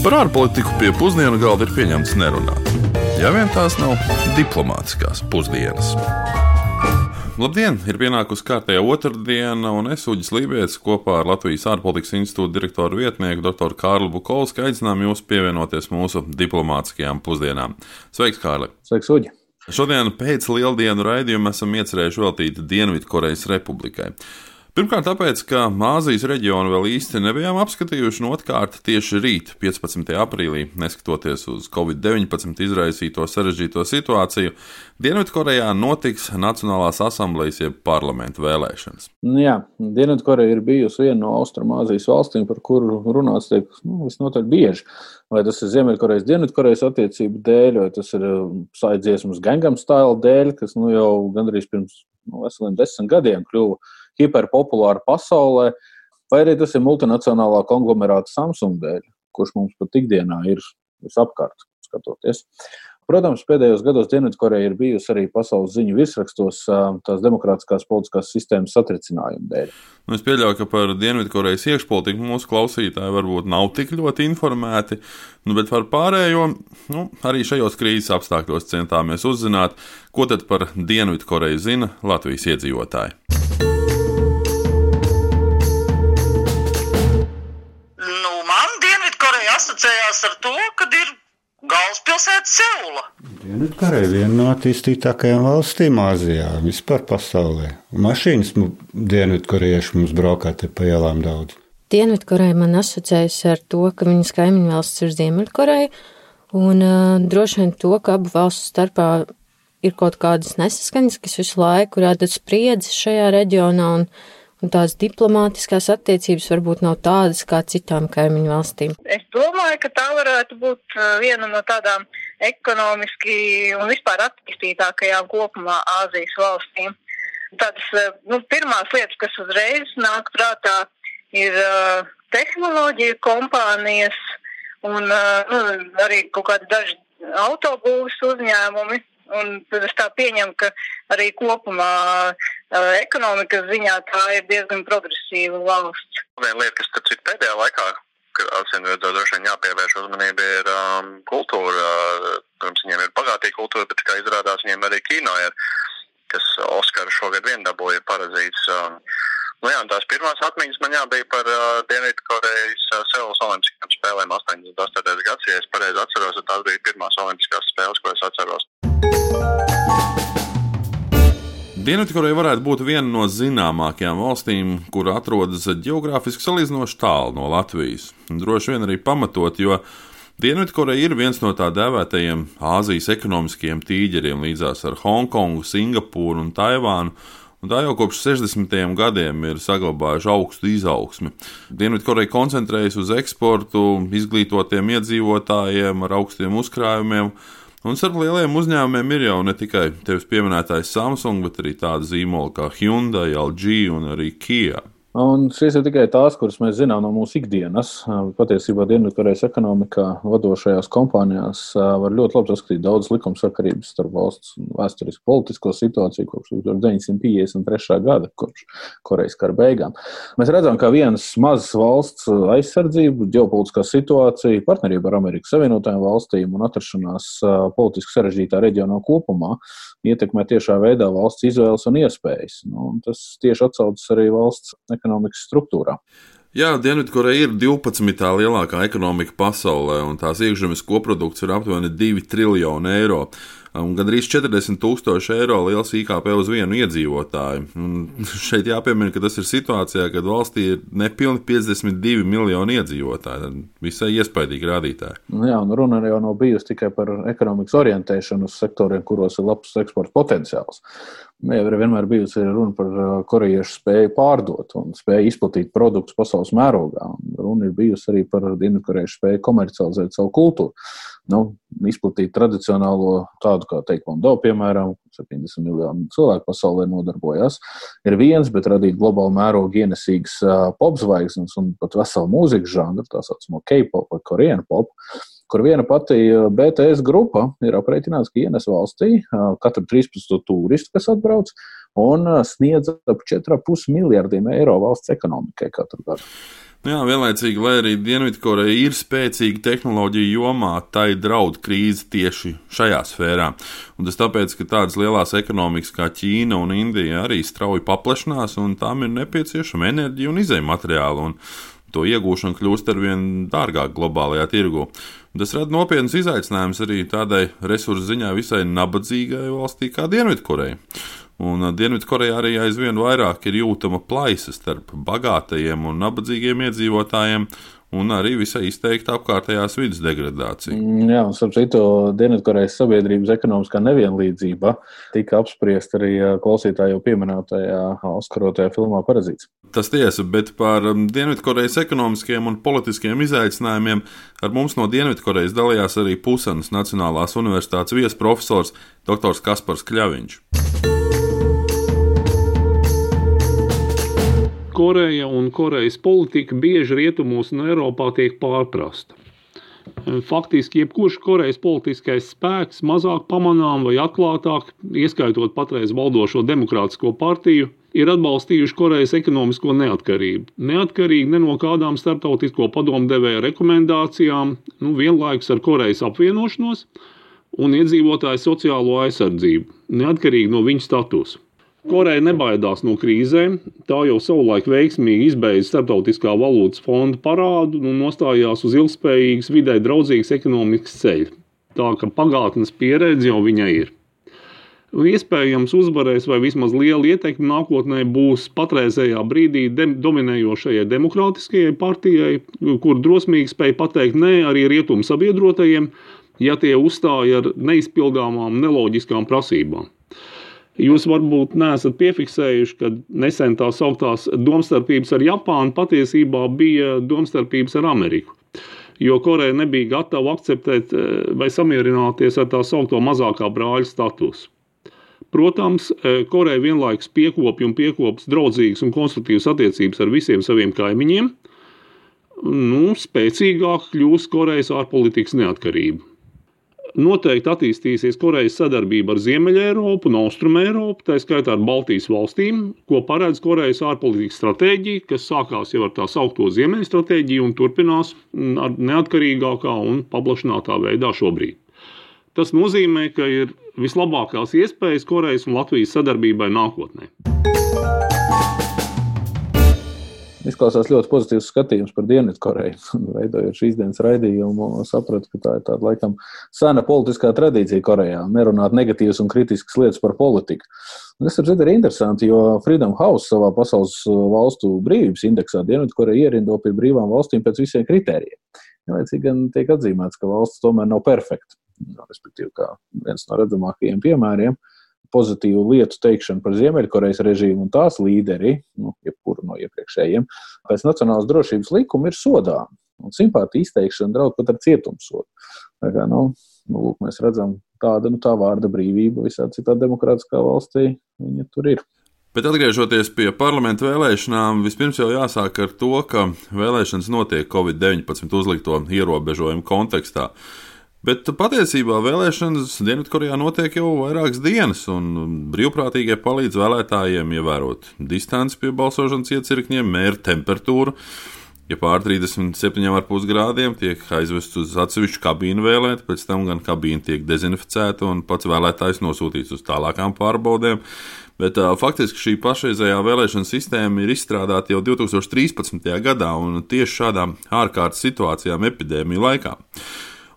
Par ārpolitiku pie pusdienu galda ir pieņemts nerunāt. Ja vien tās nav diplomātiskās pusdienas. Labdien! Ir pienākusi kārtējā otrdiena, un es, Uģis Lībijams, kopā ar Latvijas ārpolitikas institūta direktoru vietnieku dr. Kārlu Bukovski aicinām jūs pievienoties mūsu diplomātiskajām pusdienām. Sveiks, Kārli! Sveiks, Uģi! Šodien pēc lieldienu raidījuma esam iecerējuši veltīt Dienvidkorejas republikai. Pirmkārt, tāpēc, ka Āzijas reģionu vēl īsti nebijām apskatījuši, un otrkārt, tieši rīt, 15. aprīlī, neskatoties uz Covid-19 izraisīto sarežģīto situāciju, Dienvidkorejā notiks Nacionālās asamblejas jeb parlamentu vēlēšanas. Nu jā, Dienvidkoreja ir bijusi viena no Austrumāzijas valstīm, par kuru runāts tiek nu, visnotaļ bieži. Vai tas ir Ziemeļkorejas, Dienvidkorejas attiecību dēļ, vai tas ir um, saidziesmas Gangnam stila dēļ, kas nu jau gandrīz pirms nu, veseliem desmit gadiem kļuva hiperpopulāra pasaulē, vai arī tas ir multinacionālā konglomerāta Samsung dēļ, kurš mums pat ikdienā ir visapkārt skatoties. Protams, pēdējos gados Dienvidkoreja ir bijusi arī pasaules ziņu virsrakstos tās demokrātiskās politiskās sistēmas satricinājuma dēļ. Nu, es pieļauju, ka par Dienvidkorejas iekšpolitiku mūsu klausītāji varbūt nav tik ļoti informēti, nu, bet par pārējo nu, arī šajos krīzes apstākļos centāmies uzzināt, ko tad par Dienvidkoreju zina Latvijas iedzīvotāji. Galvaspilsēta Seula. Dienvidkoreja ir viena no attīstītākajām valstīm Āzijā, vispār pasaulē. Mašīnas dienvidkorejieši mums braukā te pa ielām daudz. Dienvidkoreja man asociējas ar to, ka viņas kaimiņu valsts ir Ziemeļkoreja, un uh, droši vien to, ka abu valstu starpā ir kaut kādas nesaskaņas, kas visu laiku rada spriedzes šajā reģionā, un un tās diplomātiskās attiecības varbūt nav tādas kā citām kaimiņu valstīm? Es domāju, ka tā varētu būt uh, viena no tādām ekonomiski un vispār attīstītākajām kopumā Āzijas valstīm. Tādas uh, nu, pirmās lietas, kas uzreiz nāk prātā, ir uh, tehnoloģija kompānijas un nu, arī kaut kādi daži autobūvas uzņēmumi. Un tad es tā pieņemu, ka arī kopumā ekonomikas ziņā tā ir diezgan progresīva valsts. Viena lieta, kas tad ir pēdējā laikā, acīm redzot, droši vien jāpievērš uzmanība, ir um, kultūra. Protams, viņiem ir bagātīga kultūra, bet kā izrādās, viņiem arī kino ir, kas Oskaru šogad vien dabūja parazīts. Um, Nu jā, tās pirmās atmiņas man jābija par uh, Dienvidkorejas uh, Seulas Olimpiskajām spēlēm 88. gads, ja es pareizi atceros, tad tās bija pirmās Olimpiskās spēles, ko es atceros. Dienvidkoreja varētu būt viena no zināmākajām valstīm, kur atrodas geogrāfiski salīdzinoši tālu no Latvijas. Droši vien arī pamatot, jo Dienvidkoreja ir viens no tā dēvētajiem Āzijas ekonomiskajiem tīģeriem līdzās ar Hongkongu, Singapūru un Taivānu. Un tā jau kopš 60. gadiem ir saglabājuši augstu izaugsmi. Dienvidkoreja koncentrējas uz eksportu, izglītotiem iedzīvotājiem ar augstiem uzkrājumiem Un starp lielajiem uzņēmumiem ir jau ne tikai tevis pieminētais Samsung, bet arī tāda zīmola kā Hyundai, LG un arī Kia. Un šīs ir tikai tās, kuras mēs zinām no mūsu ikdienas. Patiesībā Dienvidkorejas ekonomikā vadošajās kompānijās var ļoti labi saskatīt daudz likumsakarības starp valsts vēsturisku politisko situāciju kopš 1953. gada, kopš Korejas kara beigām. Mēs redzam, ka vienas mazas valsts aizsardzība, ģeopolitiskā situācija, partnerība ar Amerikas Savienotajām valstīm un atrašanās politiski sarežģītā reģionā kopumā ietekmē tiešā veidā valsts izvēles un iespējas. Nu, un tas tieši atsaucas arī valsts ekonomikas struktūrā. Jā, Dienvidkoreja ir 12. lielākā ekonomika pasaulē, un tās iekšzemes koprodukts ir aptuveni 2 triljoni eiro un gandrīz 40 tūkstoši eiro liels IKP uz vienu iedzīvotāju. Un šeit jāpiemina, ka tas ir situācijā, kad valstī ir nepilni 52 miljoni iedzīvotāji. Visai iespaidīgi rādītāji. Nu jā, un runa jau nav bijusi tikai par ekonomikas orientēšanu uz sektoriem, kuros ir labs eksporta potenciāls. Jau ir vienmēr bijusi runa par uh, korejiešu spēju pārdot un spēju izplatīt produktus pasaules mērogā. Runa ir bijusi arī par Dienvidkorejas spēju komercializēt savu kultūru nu, izplatīt tradicionālo tādu kā teikvando, piemēram, 70 miljonu cilvēku pasaulē nodarbojas, ir viens, bet radīt globālu mērogu ienesīgas uh, popzvaigznes un pat veselu mūzikas žanru, tā saucamo K-pop vai koreāņu pop, kur viena pati BTS grupa ir aprēķināts, ka ienes valstī uh, katru 13 turistu, kas atbrauc, un uh, sniedz ap 4,5 miljardiem eiro valsts ekonomikai katru gadu. Nu jā, vienlaicīgi, lai arī Dienvidkoreja ir spēcīga tehnoloģija jomā, tai draud krīze tieši šajā sfērā. Un tas tāpēc, ka tādas lielas ekonomikas kā Ķīna un Indija arī strauji paplašinās, un tām ir nepieciešama enerģija un izējuma materiāli. Un to iegūšana kļūst ar vien dārgāk globālajā tirgu. Tas rada nopietnas izaicinājumus arī tādai resursu ziņā visai nabadzīgai valstī kā Dienvidkoreja. Un Dienvidkorejā arī aizvien vairāk ir jūtama plaisa starp bagātajiem un nabadzīgiem iedzīvotājiem, un arī visai izteikta apkārtējās vidas degradācija. Mm, jā, un starp citu, Dienvidkorejas sabiedrības ekonomiskā nevienlīdzība tika apspriesta arī klausītāju jau pieminētajā Oskarotajā filmā Parazīts. Tas tiesa, bet par Dienvidkorejas ekonomiskiem un politiskiem izaicinājumiem ar mums no Dienvidkorejas dalījās arī Pusanas Nacionālās universitātes viesprofesors dr. Kaspars Kļaviņš. Koreja un Korejas politika bieži rietumos un Eiropā tiek pārprasta. Faktiski, jebkurš Korejas politiskais spēks mazāk pamanām vai atklātāk, ieskaitot patreiz valdošo demokrātisko partiju, ir atbalstījuši Korejas ekonomisko neatkarību. Neatkarīgi ne no kādām starptautisko padomdevēja rekomendācijām, nu, vienlaikus ar Korejas apvienošanos un iedzīvotāju sociālo aizsardzību, neatkarīgi no viņu statusa. Koreja nebaidās no krīzēm. Tā jau savulaik veiksmīgi izbeidza starptautiskā valūtas fonda parādu un nostājās uz ilgspējīgas, vidē draudzīgas ekonomikas ceļa. Tā ka pagātnes pieredze jau viņai ir. Un iespējams, uzvarēs vai vismaz liela ietekme nākotnē būs patreizējā brīdī dem dominējošajai demokrātiskajai partijai, kur drosmīgi spēj pateikt nē arī rietumu sabiedrotajiem, ja tie uzstāja ar neizpildāmām, neloģiskām prasībām. Jūs varbūt neesat piefiksējuši, ka nesen tā sauktās domstarpības ar Japānu patiesībā bija domstarpības ar Ameriku. Jo Koreja nebija gatava akceptēt eh, vai samierināties ar tā saucamo mazākā brāļa statusu. Protams, eh, Koreja vienlaikus piekopja un piekopas draudzīgas un konstruktīvas attiecības ar visiem saviem kaimiņiem. Nu, spēcīgāk kļūst Korejas ārpolitikas neatkarība. Noteikti attīstīsies Korejas sadarbība ar Ziemeļ-Eiropu un Austrumēropu, tā skaitā ar Baltijas valstīm, ko paredz Korejas ārpolitikas stratēģija, kas sākās jau ar tā saucamo Ziemeļu stratēģiju un turpinās ar neatkarīgākā un paplašinātā veidā šobrīd. Tas nozīmē, ka ir vislabākās iespējas Korejas un Latvijas sadarbībai nākotnē. Izklausās ļoti pozitīvs skatījums par Dienvidkoreju. Veidojot šīs dienas raidījumu, sapratu, ka tā ir tāda laikam sena politiskā tradīcija Korejā - nerunāt negatīvas un kritiskas lietas par politiku. Tas ir interesanti, jo Freedom House savā pasaules valstu brīvības indeksā Dienvidkoreja ierindo pie brīvām valstīm pēc visiem kritērijiem. Vienlaicīgi gan tiek atzīmēts, ka valsts tomēr nav perfekta. Respektīvi, kā viens no redzamākajiem piemēriem, uh, pozitīvu lietu teikšanu par Ziemeļkorejas režīmu un tās līderi, nu, jebkuru no iepriekšējiem, pēc Nacionālās drošības likuma ir sodāma. Un simpātija izteikšana draud pat ar cietumsodu. Tā kā, nu, nu, lūk, mēs redzam, tāda nu, tā vārda brīvība visā citā demokrātiskā valstī tur ir. Bet atgriežoties pie parlamentu vēlēšanām, vispirms jau jāsāk ar to, ka vēlēšanas notiek Covid-19 uzlikto ierobežojumu kontekstā. Bet patiesībā vēlēšanas Dienvidkorejā notiek jau vairākas dienas, un brīvprātīgie palīdz vēlētājiem ievērot distanci pie balsošanas iecirkņiem, mērīt temperatūru. Ja pār 37,5 grādiem tiek aizvests uz atsevišķu kabīnu vēlēt, pēc tam gan kabīna tiek dezinficēta un pats vēlētājs nosūtīts uz tālākām pārbaudēm. Bet uh, faktiski šī pašreizējā vēlēšana sistēma ir izstrādāta jau 2013. gadā un tieši šādām ārkārtas situācijām epidēmiju laikā.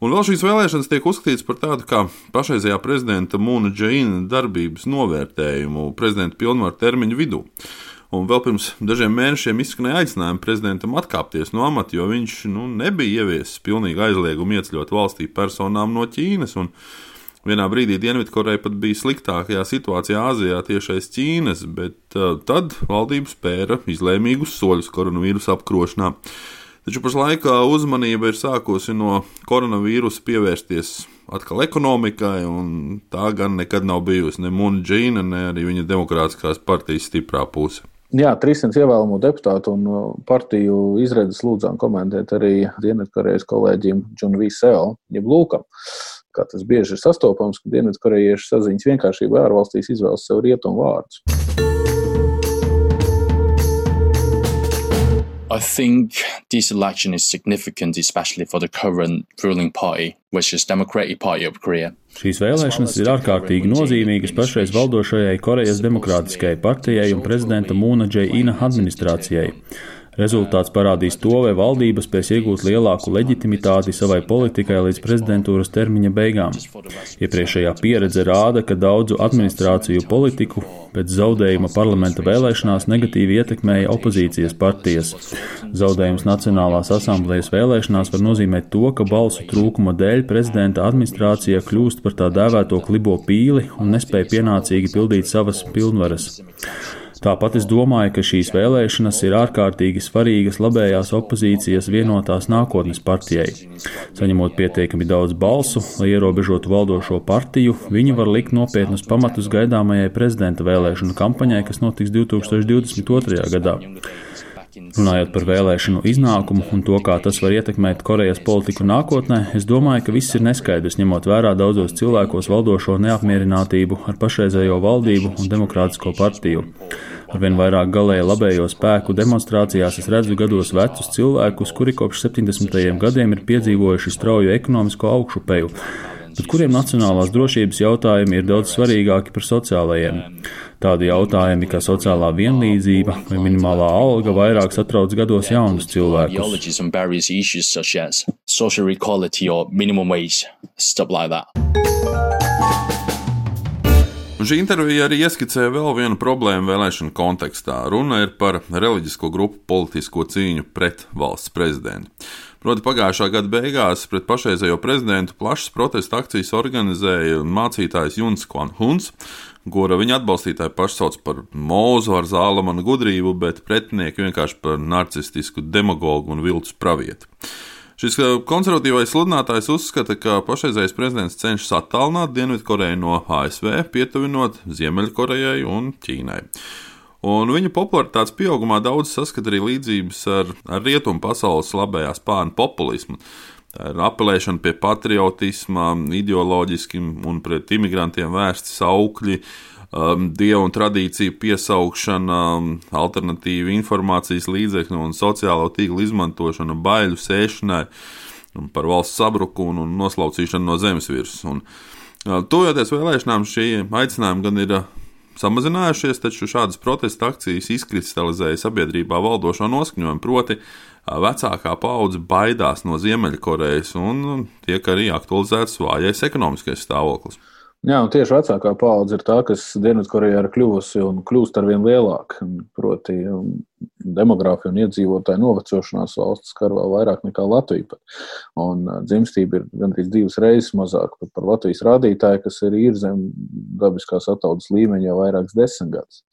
Un vēl šīs vēlēšanas tiek uzskatītas par tādu kā pašreizējā prezidenta Mūna Džeina darbības novērtējumu prezidenta pilnvaru termiņu vidū. Un vēl pirms dažiem mēnešiem izskanēja aicinājumi prezidentam atkāpties no amata, jo viņš nu, nebija ieviesis pilnīgi aizliegumu ieceļot valstī personām no Ķīnas. Vienā brīdī Dienvidkoreja pat bija sliktākajā situācijā Āzijā tieši aiz Ķīnas, bet uh, tad valdība spēra izlēmīgus soļus koronavīrusa apkrošanā. Taču pašlaik uzmanība ir sākusi no koronavīrusa pievērsties atkal ekonomikai, un tā gan nekad nav bijusi ne Mūna Džīna, ne arī viņa demokrātiskās partijas stiprā puse. Jā, 300 ievēlamo deputātu un partiju izredzes lūdzām komentēt arī Dienvidkorejas kolēģim Džonu Vīselu, jeb Lūkam. Kā tas bieži ir sastopams, ka Dienvidkorejiešu saziņas vienkāršībā ārvalstīs izvēlas sev rietumu vārdus. I think this election is significant, especially for the current ruling party, which is Democratic Party of Korea. Šīs vēlēšanas ir ārkārtīgi nozīmīgas pašreiz valdošajai Korejas Demokrātiskajai partijai un prezidenta Mūna Džeina administrācijai. Rezultāts parādīs to, vai valdība spēs iegūt lielāku leģitimitāti savai politikai līdz prezidentūras termiņa beigām. Iepriekšējā pieredze rāda, ka daudzu administrāciju politiku pēc zaudējuma parlamenta vēlēšanās negatīvi ietekmēja opozīcijas partijas. Zaudējums Nacionālās asamblējas vēlēšanās var nozīmēt to, ka balsu trūkuma dēļ prezidenta administrācija kļūst par tā dēvēto klibo pīli un nespēja pienācīgi pildīt savas pilnvaras. Tāpat es domāju, ka šīs vēlēšanas ir ārkārtīgi svarīgas labējās opozīcijas vienotās nākotnes partijai. Saņemot pietiekami daudz balsu, lai ierobežotu valdošo partiju, viņi var likt nopietnus pamatus gaidāmajai prezidenta vēlēšanu kampaņai, kas notiks 2022. gadā. Runājot par vēlēšanu iznākumu un to, kā tas var ietekmēt Korejas politiku nākotnē, es domāju, ka viss ir neskaidrs, ņemot vērā daudzos cilvēkos valdošo neapmierinātību ar pašreizējo valdību un demokrātisko partiju. Arvien vairāk galēji labējo spēku demonstrācijās es redzu gados vecus cilvēkus, kuri kopš 70. gadiem ir piedzīvojuši strauju ekonomisko augšupeju, bet kuriem nacionālās drošības jautājumi ir daudz svarīgāki par sociālajiem. Tādi jautājumi kā sociālā vienlīdzība vai minimālā alga vairāk satrauc gados jaunus cilvēkus. Un šī intervija arī ieskicē vēl vienu problēmu vēlēšanu kontekstā. Runa ir par reliģisko grupu politisko cīņu pret valsts prezidentu. Proti, pagājušā gada beigās pret pašreizējo prezidentu plašas protesta akcijas organizēja mācītājs Juns Kvanhuns, kura viņa atbalstītāji paši sauc par mūzu ar zālamanu gudrību, bet pretinieki vienkārši par narcistisku demagogu un viltus pravieti. Šis konservatīvais sludinātājs uzskata, ka pašreizējais prezidents cenšas attālināt Dienvidkoreju no ASV, pietuvinot Ziemeļkorejai un Ķīnai. Un viņa popularitātes pieaugumā daudz saskata arī līdzības ar, ar rietumu pasaules labējā spārnu populismu. Tā ir apelēšana pie patriotisma, ideoloģiski un pret imigrantiem vērsti saukļi, um, dievu un tradīciju piesaukšana, um, alternatīva informācijas līdzekļu un sociālo tīklu izmantošana, baiļu sēšanai, par valsts sabrukumu un noslaucīšanu no zemes virsmas. Un, uh, Tojoties vēlēšanām, šie aicinājumi gan ir uh, samazinājušies, taču šādas protesta akcijas izkristalizēja sabiedrībā valdošo noskaņojumu, proti, vecākā paudze baidās no Ziemeļkorejas un tiek arī aktualizēts vājais ekonomiskais stāvoklis. Jā, un tieši vecākā paudze ir tā, kas Dienvidkorejā ir kļuvusi un kļūst ar vien lielāka. Proti, demogrāfija un iedzīvotāju novecošanās valsts skar vēl vairāk nekā Latvija. Pat. Un dzimstība ir gandrīz divas reizes mazāka par Latvijas rādītāju, kas ir, zem dabiskās ataudzes līmeņa jau vairākas desmitgadus.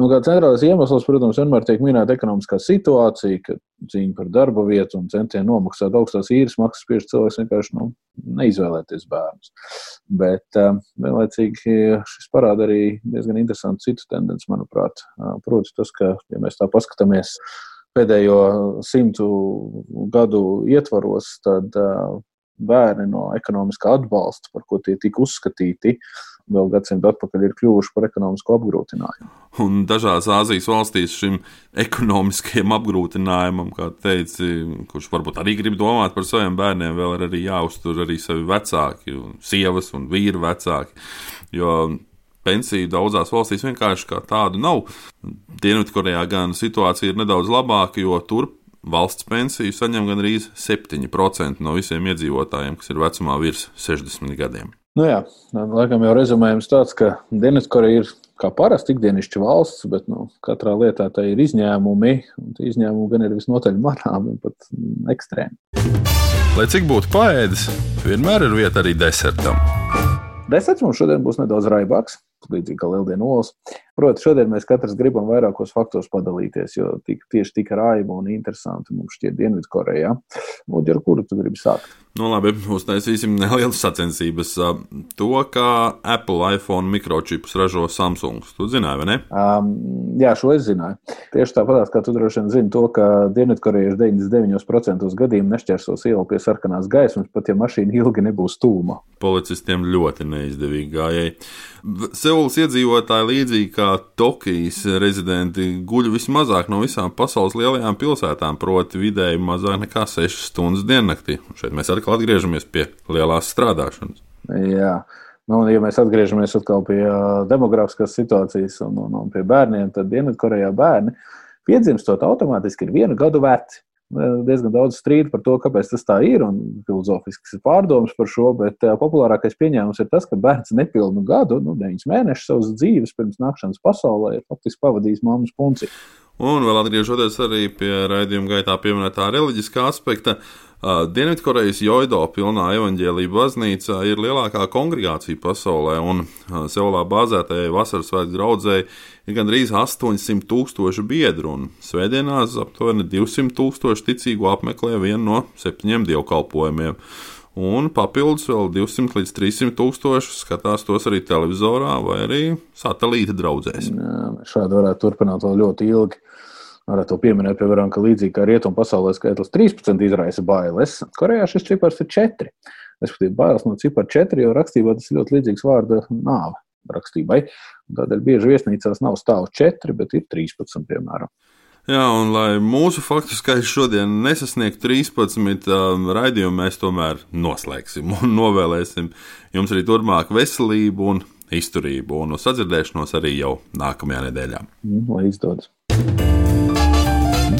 Nu, kā centrālais iemesls, protams, vienmēr tiek minēta ekonomiskā situācija, ka cīņa par darba vietu un centieni nomaksāt augstās īres maksas spiež cilvēks vienkārši nu, neizvēlēties bērnus. Bet um, vienlaicīgi šis parāda arī diezgan interesantu citu tendenci, manuprāt. Uh, proti, tas, ka, ja mēs tā paskatāmies pēdējo simtu gadu ietvaros, tad uh, bērni no ekonomiskā atbalsta, par ko tie tika uzskatīti, vēl gadsimtu atpakaļ ir kļuvuši par ekonomisko apgrūtinājumu. Un dažās Āzijas valstīs šim ekonomiskajam apgrūtinājumam, kā teici, kurš varbūt arī grib domāt par saviem bērniem, vēl ir arī jāuztur arī savi vecāki, un sievas un vīri vecāki. Jo pensiju daudzās valstīs vienkārši kā tādu nav. Dienvidkorejā gan situācija ir nedaudz labāka, jo tur valsts pensiju saņem gan arī 7% no visiem iedzīvotājiem, kas ir vecumā virs 60 gadiem. Nu jā, laikam jau rezumējums tāds, ka Dienvidkoreja ir kā parasti ikdienišķa valsts, bet nu, katrā lietā tā ir izņēmumi, un tie izņēmumi gan ir visnotaļ manāmi pat ekstrēmi. Lai cik būtu paēdis, vienmēr ir vieta arī desertam. Deserts mums šodien būs nedaudz raibāks, līdzīgi kā Lieldienu olas. Protams, šodien mēs katrs gribam vairākos faktos padalīties, jo tik, tieši tik raiba un interesanti mums šķiet Dienvidkorejā. Lūdzu, ar kuru tu gribi sākt? Nu, labi, uztaisīsim nelielas sacensības. To, kā Apple iPhone mikročipus ražo Samsung. Tu zināji, vai ne? Um, jā, šo es zināju. Tieši tāpat kā tu droši vien zini to, ka Dienvidkorejieši 99% gadījumu nešķērsos ielu pie sarkanās gaismas, pat ja mašīna ilgi nebūs tūma. Policistiem ļoti neizdevīgi gājēji. Seulas iedzīvotāji līdzīgi kā Tokijas rezidenti guļ vismazāk no visām pasaules lielajām pilsētām, proti, vidēji mazāk nekā 6 stundas diennaktī. Šeit mēs atkal atgriežamies pie lielās strādāšanas. Jā. Nu, ja mēs atgriežamies pie demogrāfiskās situācijas un, un, un pie bērniem, tad Dienvidkorejā bērni piedzimstot automātiski ir vienu gadu veci diezgan daudz strīdu par to, kāpēc tas tā ir, un filozofisks ir pārdomas par šo, bet populārākais pieņēmums ir tas, ka bērns nepilnu gadu, nu, 9 mēnešus savas dzīves pirms nākšanas pasaulē ir faktiski pavadījis mammas punci. Un vēl atgriežoties arī pie raidījuma gaitā pieminētā reliģiskā aspekta, Dienvidkorejas Joido pilnā evaņģēlīja baznīca ir lielākā kongregācija pasaulē, un Seulā bāzētajai vasaras svētku draudzēji ir gandrīz 800 tūkstoši biedru, un svētdienās aptuveni 200 tūkstoši ticīgo apmeklē vienu no septiņiem dievkalpojumiem. Un papildus vēl 200 līdz 300 tūkstoši skatās tos arī televizorā vai arī satelīta draudzēs. Šādi varētu turpināt vēl ļoti ilgi. Varētu pieminēt, piemēram, ka līdzīgi kā rietumu pasaulē skaitlis 13 izraisa bailes, Korejā šis cipars ir 4. Respektīvi, bailes no cipara 4, jo rakstībā tas ir ļoti līdzīgs vārda nāve rakstībai. Tādēļ bieži viesnīcās nav stāvu 4, bet ir 13, piemēram. Jā, un lai mūsu faktiskais šodien nesasniegtu 13 um, raidījumu, mēs tomēr noslēgsim un novēlēsim jums arī turpmāk veselību un izturību, un uz sadzirdēšanos arī jau nākamajā nedēļā. Mm, lai izdodas!